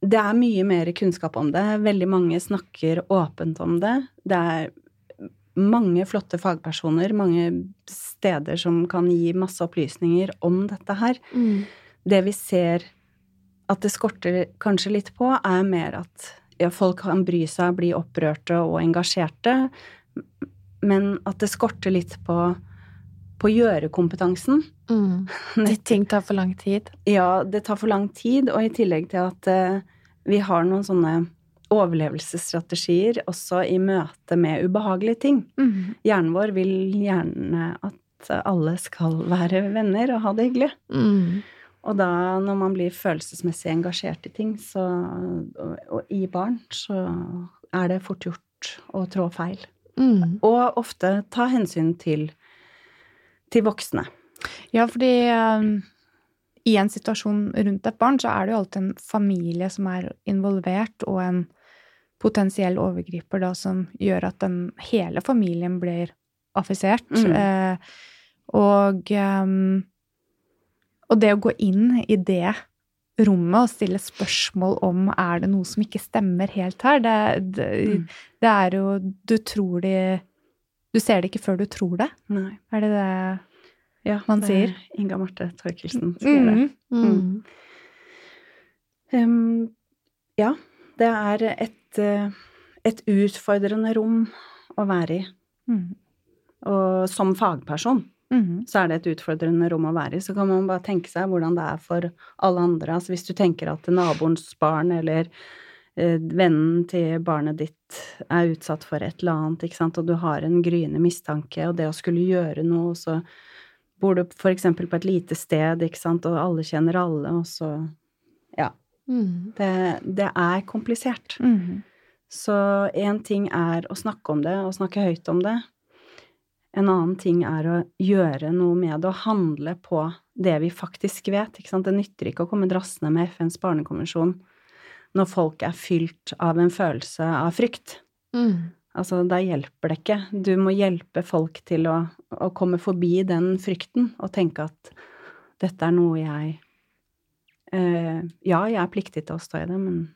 det er mye mer kunnskap om det. Veldig mange snakker åpent om det. Det er mange flotte fagpersoner, mange steder som kan gi masse opplysninger om dette her. Mm. Det vi ser at det skorter kanskje litt på, er mer at ja, folk kan bry seg, bli opprørte og engasjerte, men at det skorter litt på, på gjørekompetansen. Mm. Ting tar for lang tid. Ja, det tar for lang tid, og i tillegg til at uh, vi har noen sånne overlevelsesstrategier også i møte med ubehagelige ting. Mm. Hjernen vår vil gjerne at alle skal være venner og ha det hyggelig. Mm. Og da, når man blir følelsesmessig engasjert i ting, så, og, og i barn, så er det fort gjort å trå feil. Mm. Og ofte ta hensyn til, til voksne. Ja, fordi um, i en situasjon rundt et barn, så er det jo alltid en familie som er involvert, og en potensiell overgriper da, som gjør at den, hele familien blir affisert. Mm. Eh, og, um, og det å gå inn i det rommet og stille spørsmål om er det noe som ikke stemmer helt her, det, det, Mm. det er jo Du tror de Du ser det ikke før du tror det. Nei. Er det det Ja, Man det sier. er Inga Marte Torkelsen sier det. Mhm. Mm. Um, ja, det er et, eh, et utfordrende rom å være i. Mm. Og som fagperson mm. så er det et utfordrende rom å være i. Så kan man bare tenke seg hvordan det er for alle andre. Altså hvis du tenker at naboens barn eller eh, vennen til barnet ditt er utsatt for et eller annet, ikke sant, og du har en gryende mistanke, og det å skulle gjøre noe, så bor du eksempel på et lite sted, ikke sant, og alle kjenner alle, og så. Mm. Det, det er komplisert. Mm. Så én ting er å snakke om det, og snakke høyt om det. En annen ting er å gjøre noe med det, og handle på det vi faktisk vet. Det nytter ikke å komme drassende med FNs barnekonvensjon når folk er fylt av en følelse av frykt. Mm. Altså, da hjelper det ikke. Du må hjelpe folk til å, å komme forbi den frykten og tenke at dette er noe jeg eh, Ja, jeg er pliktig til å stå i det, men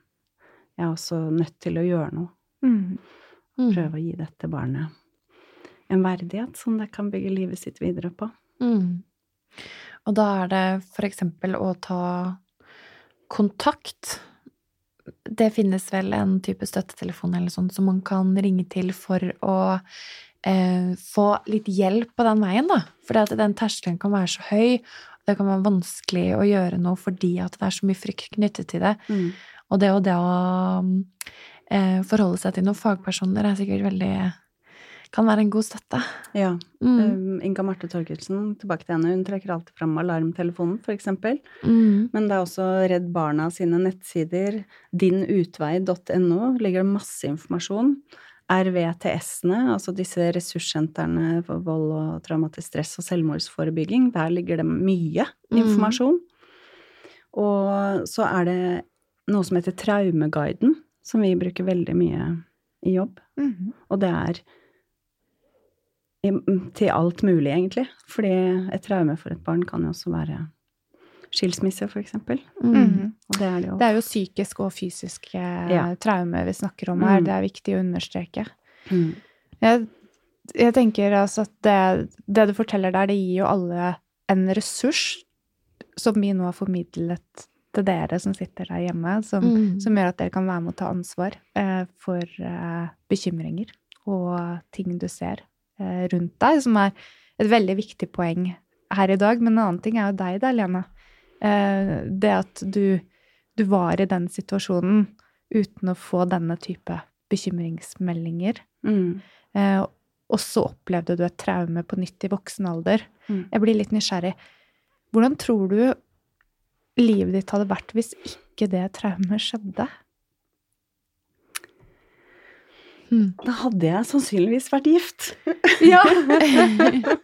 jeg er også nødt til å gjøre noe. Mhm. Mm. Prøve å gi dette barnet en verdighet som det kan bygge livet sitt videre på. Mm. Og da er det for eksempel å ta kontakt. Det finnes vel en type støttetelefon eller sånn som man kan ringe til for å eh, få litt hjelp på den veien, da. For den terskelen kan være så høy, det kan være vanskelig å gjøre noe fordi at det er så mye frykt knyttet til det. Og det å da eh, forholde seg til noen fagpersoner er sikkert veldig Kan være en god støtte. Ja. Mm. Um, Inga Marte Torkelsen, tilbake til henne, hun trekker alltid fram alarmtelefonen, eksempel. Mm. Men det er også Redd Barna sine nettsider. Dinutvei.no ligger det masse informasjon. RVTS-ene, altså disse ressurssentrene for vold og traumatisk stress og selvmordsforebygging, der ligger det mye Mm. informasjon. Og så er det noe som heter Traumeguiden, som vi bruker veldig mye i jobb. Mm. Og det er til alt mulig, egentlig. Fordi et traume for et barn kan jo også være skilsmisse, eksempel. Mm. Mhm. Det er det jo. Det er jo psykisk og fysisk Ja. traume vi snakker om her. Mm. Det er viktig å understreke. Mm. Jeg, jeg tenker altså at det, det du forteller der, det gir jo alle en ressurs som vi nå har formidlet til dere som sitter der hjemme, som, Mm. som gjør at dere kan være med å ta ansvar eh, for eh, bekymringer og ting du ser eh, rundt deg, som er et veldig viktig poeng her i dag. Men en annen ting er jo deg da, Lena. Eh, det at du, du var i den situasjonen uten å få denne type bekymringsmeldinger. Mm. Eh, og så opplevde du et traume på nytt i voksen alder. Mm. Jeg blir litt nysgjerrig. Hvordan tror du livet ditt hadde vært hvis ikke det traumet skjedde? Mm. Da hadde jeg sannsynligvis vært gift. Ja!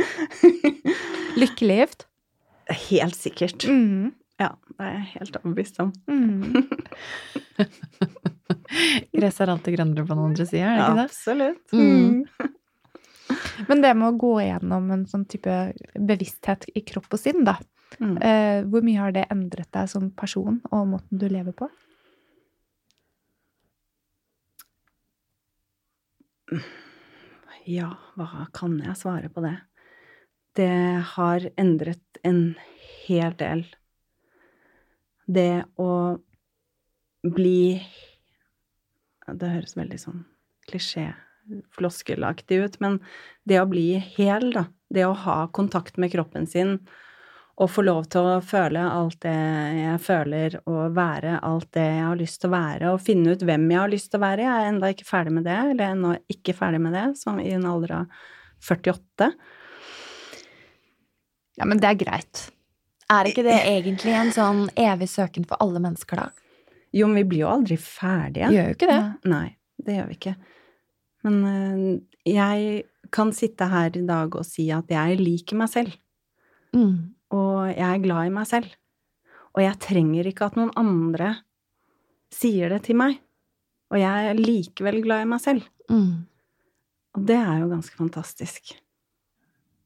Lykkelig gift? Helt sikkert. Mm. Ja, det er jeg helt overbevist om. Mm. Gress er alltid grønnere på den andre sida, er det ikke det? Absolutt. Mm. Men det med å gå gjennom en sånn type bevissthet i kropp og sinn, da. Mm. Eh, hvor mye har det endret deg som person og måten du lever på? Ja, hva kan jeg svare på det? Det har endret en hel del. Det å bli Det høres veldig sånn klisjé, floskelaktig ut, men det å bli hel, da. Det å ha kontakt med kroppen sin og få lov til å føle alt det jeg føler, og være alt det jeg har lyst til å være, og finne ut hvem jeg har lyst til å være. Jeg er ennå ikke ferdig med det, eller ennå ikke ferdig med det, som i en alder av 48. Ja, men det er greit. Er ikke det egentlig en sånn evig søken for alle mennesker, da? Jo, men vi blir jo aldri ferdige. Gjør jo ikke det. Nei, det gjør vi ikke. Men øh, jeg kan sitte her i dag og si at jeg liker meg selv. Mm. og jeg er glad i meg selv. Og jeg trenger ikke at noen andre sier det til meg. Og jeg er likevel glad i meg selv. Mm. Og det er jo ganske fantastisk.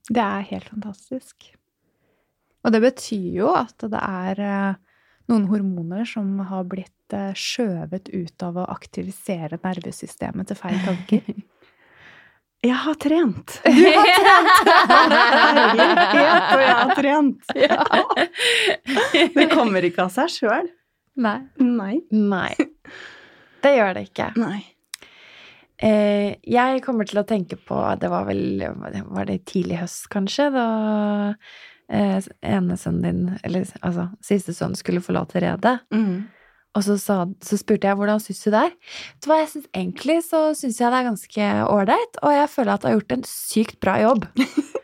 Det er helt fantastisk. Og det betyr jo at det er eh, noen hormoner som har blitt eh, skjøvet ut av å aktivisere nervesystemet til feil tanker. Jeg har trent! Du har trent! Herlighet, og jeg har trent! Det kommer ikke av seg sjøl. Nei. Nei. Nei. Det gjør det ikke. Nei. Eh, jeg kommer til å tenke på Det var vel Var det tidlig høst, kanskje? Da eh, ene sønnen din, eller altså siste sønn, skulle forlate redet. Mm. Og så, sa, så spurte jeg hvordan syns du det er. Så jeg synes, Egentlig så syns jeg det er ganske ålreit, og jeg føler at jeg har gjort en sykt bra jobb.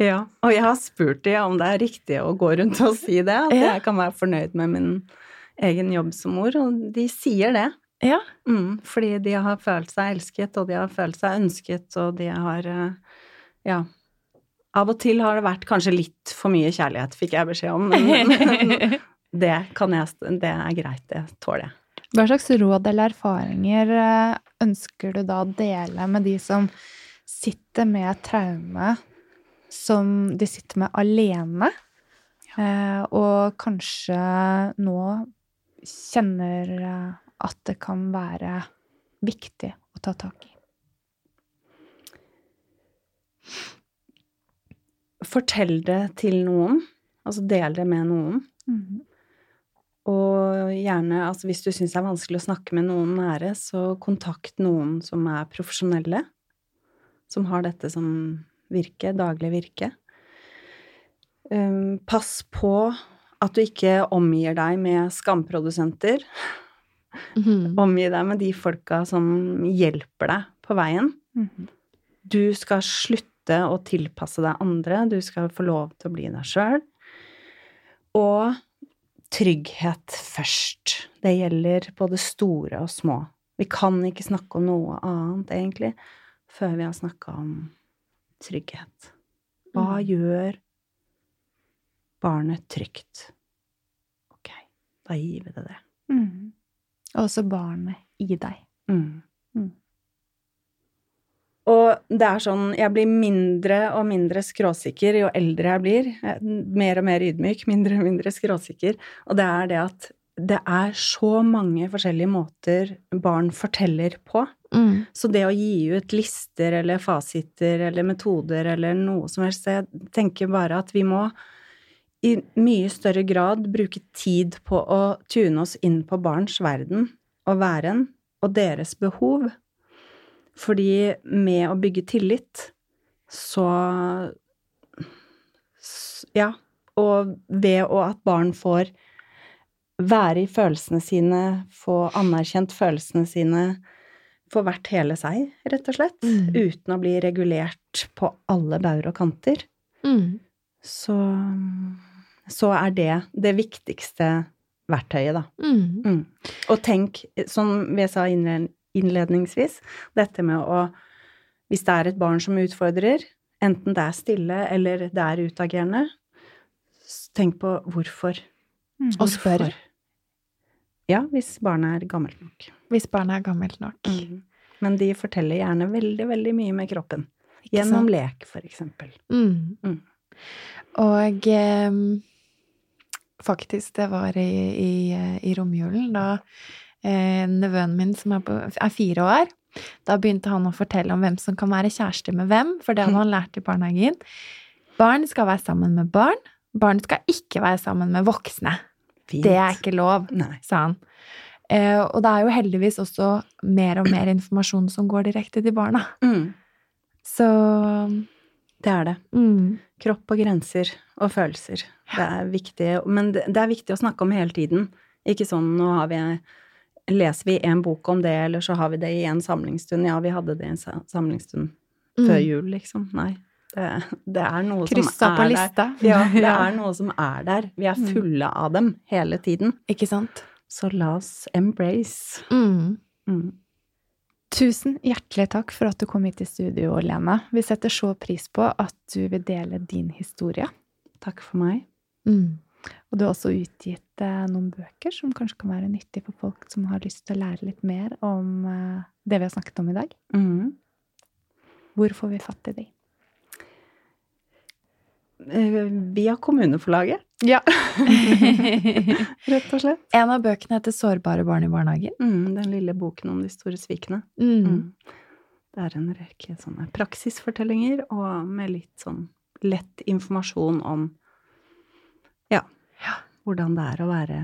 Ja. Og jeg har spurt dem om det er riktig å gå rundt og si det, at Ja. jeg kan være fornøyd med min egen jobb som mor, og de sier det. Ja. Mm, fordi de har følt seg elsket, og de har følt seg ønsket, og de har eh, Ja. Av og til har det vært kanskje litt for mye kjærlighet, fikk jeg beskjed om, men det, kan jeg, det er greit, det tåler jeg. Hva slags råd eller erfaringer eh, ønsker du da å dele med de som sitter med traume som de sitter med alene, ja. og kanskje nå kjenner eh, at det kan være viktig å ta tak i? Fortell det til noen, altså del det med noen. Mhm. Og gjerne, altså hvis du syns det er vanskelig å snakke med noen nære, så kontakt noen som er profesjonelle, som har dette som virke, daglig virke. Um, pass på at du ikke omgir deg med skamprodusenter. Mhm. Omgi deg med de folka som hjelper deg på veien. Mhm. Du skal slutte å tilpasse deg andre, du skal få lov til å bli deg sjøl. Og trygghet først. Det gjelder både store og små. Vi kan ikke snakke om noe annet, egentlig, før vi har snakka om trygghet. Hva Mm. gjør barnet trygt? Ok, da gir vi det det. Mhm. Og også barnet i deg. Mm. Mm. Og det er sånn, jeg blir mindre og mindre skråsikker jo eldre jeg blir. Er Mer og mer ydmyk, mindre og mindre skråsikker. Og det er det at det er så mange forskjellige måter barn forteller på. Mm. Så det å gi ut lister eller fasiter eller metoder eller noe som helst, jeg tenker bare at vi må i mye større grad bruke tid på å tune oss inn på barns verden og væren og deres behov. Fordi med å bygge tillit, så Ja. Og ved at barn får være i følelsene sine, få anerkjent følelsene sine, få vært hele seg, rett og slett, Mm. uten å bli regulert på alle bauger og kanter, Mm. så, så er det det viktigste verktøyet, da. Mm. Mm. Og tenk, som vi sa innledningsvis, dette med å Hvis det er et barn som utfordrer, enten det er stille eller det er utagerende, tenk på hvorfor. Mm. Og spør. Ja, hvis barnet er gammelt nok. Hvis barnet er gammelt nok. Mm. Men de forteller gjerne veldig, veldig mye med kroppen. Ikke Gjennom sant? lek, for eksempel. Mm. Mm. Og em, faktisk, det var i, i, i romjulen, da eh, nevøen min, som er, på, er fire år, da begynte han å fortelle om hvem som kan være kjæreste med hvem, for det hadde han lært i barnehagen. Barn skal være sammen med barn. Barn skal ikke være sammen med voksne. Fint. Det er ikke lov, Nei. sa han. Eh, og det er jo heldigvis også mer og mer informasjon som går direkte til barna. Mm. Så Det er det. mm, Kropp og grenser og følelser. Det er viktig, men det, det er viktig å snakke om hele tiden. Ikke sånn nå har vi Leser vi en bok om det, eller så har vi det i en samlingsstund? Ja, vi hadde det i en samlingsstund samlingsstund før mm. jul, liksom. Nei. Det, det er noe Kryssa som på er lista. der. Ja, det er noe som er der. Vi er Mm. fulle av dem hele tiden. Ikke sant? Så la oss embrace. Mm. Tusen hjertelig takk for at du kom hit i studio, Lene. Vi setter så pris på at du vil dele din historie. Takk for meg. Mm. Og du har også utgitt eh, noen bøker som kanskje kan være nyttige for folk som har lyst til å lære litt mer om eh, det vi har snakket om i dag. Mm. Hvor får vi fatt i de? Eh, Via kommuneforlaget, Ja. rett og slett. En av bøkene heter Sårbare barn i barnehagen. Mm, den lille boken om de store svikene. Mm. Mm. Det er en rekke sånne praksisfortellinger, og med litt sånn lett informasjon om ja, Ja. hvordan det er å være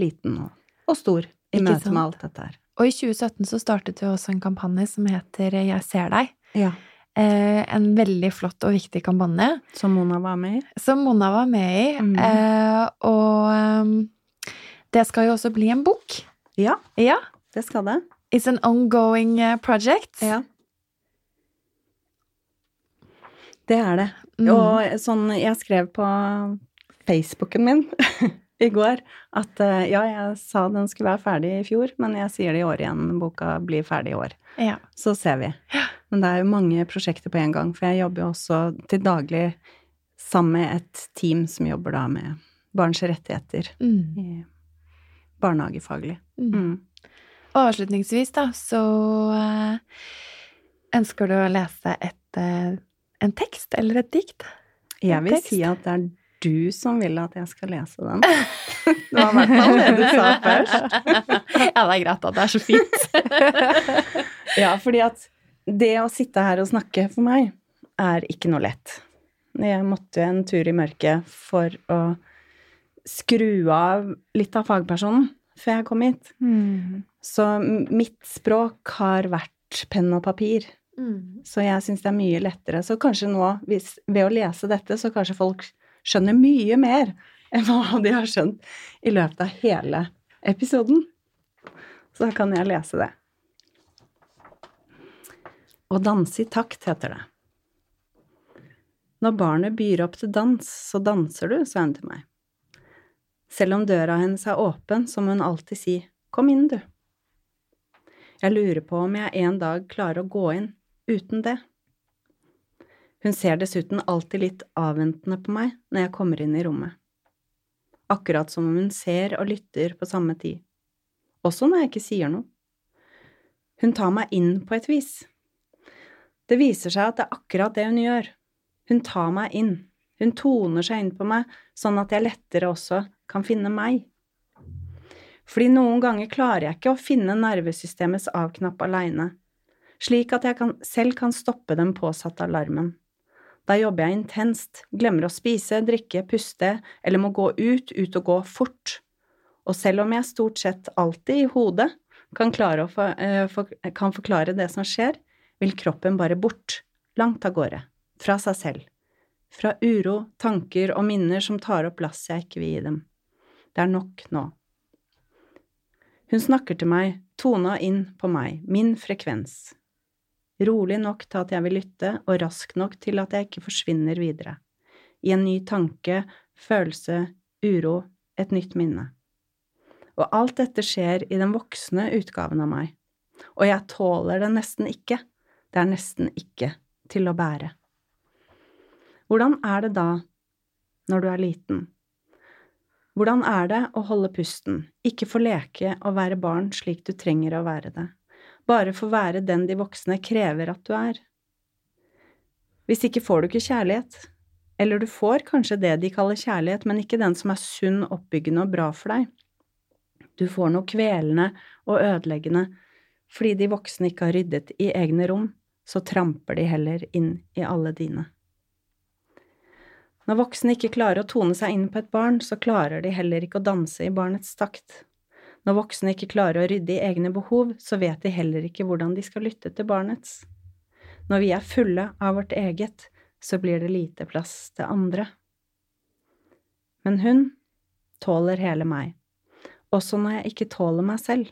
liten og, og stor i møte med alt dette her. Og i 2017 så startet vi også en kampanje som heter Jeg ser deg. Ja. Eh, en veldig flott og viktig kampanje Som Mona var med i. som Mona var med i. Mm. Eh, og ehm, det skal jo også bli en bok. Ja, Ja. det skal det. It's an ongoing eh, project. Ja. Det er det. Mm. Og sånn, jeg skrev på Facebooken min i går at eh, ja, jeg sa den skulle være ferdig i fjor, men jeg sier det i år igjen. Boka blir ferdig i år. Ja. Så ser vi. Men det er jo mange prosjekter på en gang, for jeg jobber jo også til daglig sammen med et team som jobber da med barns rettigheter Mm. barnehagefaglig. Mm. Mm. Og avslutningsvis, da, så eh, ønsker du å lese et, eh, en tekst eller et dikt? Jeg vil si at det er du som vil at jeg skal lese den. Det var i hvert fall det du sa først. ja, det er greit at det er så fint. Ja, fordi at det å sitte her og snakke for meg er ikke noe lett. Jeg måtte en tur i mørket for å skru av litt av fagpersonen før jeg kom hit. Mm. Så mitt språk har vært penn og papir. Mm. Så jeg syns det er mye lettere. Så kanskje nå, hvis, ved å lese dette, så kanskje folk skjønner mye mer enn hva de har skjønt i løpet av hele episoden. Så da kan jeg lese det. Å danse i takt heter det. Når barnet byr opp til dans, så danser du, sa hun til meg. Selv om døra hennes er åpen, så må hun alltid si kom inn, du. Jeg lurer på om jeg en dag klarer å gå inn uten det. Hun ser dessuten alltid litt avventende på meg når jeg kommer inn i rommet. Akkurat som om hun ser og lytter på samme tid. Også når jeg ikke sier noe. Hun tar meg inn på et vis. Det viser seg at det er akkurat det hun gjør. Hun tar meg inn. Hun toner seg inn på meg, sånn at jeg lettere også kan finne meg. Fordi noen ganger klarer jeg ikke å finne nervesystemets avknapp aleine, slik at jeg kan, selv kan stoppe den påsatte alarmen. Da jobber jeg intenst, glemmer å spise, drikke, puste, eller må gå ut, ut og gå fort. Og selv om jeg stort sett alltid i hodet kan, for, eh, kan forklare det som skjer, vil kroppen bare bort, langt av gårde, fra seg selv. Fra uro, tanker og minner som tar opp plass jeg ikke vil gi dem. Det er nok nå. Hun snakker til meg, tona inn på meg, min frekvens. Rolig nok til at jeg vil lytte, og rask nok til at jeg ikke forsvinner videre. I en ny tanke, følelse, uro, et nytt minne. Og alt dette skjer i den voksne utgaven av meg. Og jeg tåler det nesten ikke. Det er nesten ikke til å bære. Hvordan er det da, når du er liten? Hvordan er det å holde pusten, ikke få leke og være barn slik du trenger å være det, bare få være den de voksne krever at du er? Hvis ikke får du ikke kjærlighet, eller du får kanskje det de kaller kjærlighet, men ikke den som er sunn, oppbyggende og bra for deg. Du får noe kvelende og ødeleggende, fordi de voksne ikke har ryddet i egne rom, så tramper de heller inn i alle dine. Når voksne ikke klarer å tone seg inn på et barn, så klarer de heller ikke å danse i barnets takt. Når voksne ikke klarer å rydde i egne behov, så vet de heller ikke hvordan de skal lytte til barnets. Når vi er fulle av vårt eget, så blir det lite plass til andre. Men hun tåler hele meg, også når jeg ikke tåler meg selv.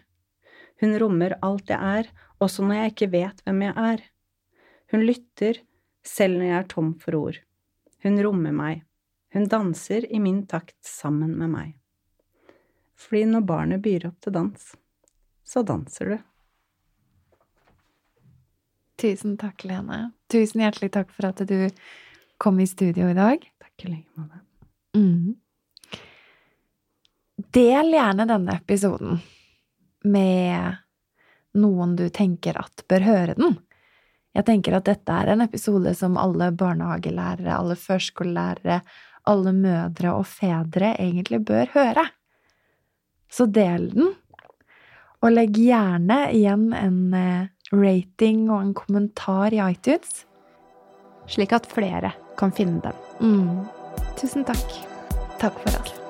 Hun rommer alt jeg er, også når jeg ikke vet hvem jeg er. Hun lytter, selv når jeg er tom for ord. Hun rommer meg. Hun danser i min takt sammen med meg. Fordi når barnet byr opp til dans, så danser du. Tusen takk, Lene. Tusen hjertelig takk for at du kom i studio i dag. Takk i like måte. Mm. Del gjerne denne episoden med noen du tenker at bør høre den. Jeg tenker at dette er en episode som alle barnehagelærere, alle førskolelærere, alle mødre og fedre egentlig bør høre. Så del den, og legg gjerne igjen en eh, rating og en kommentar i iTunes. Slik at flere kan finne den. Mm. Tusen takk. Takk for oss.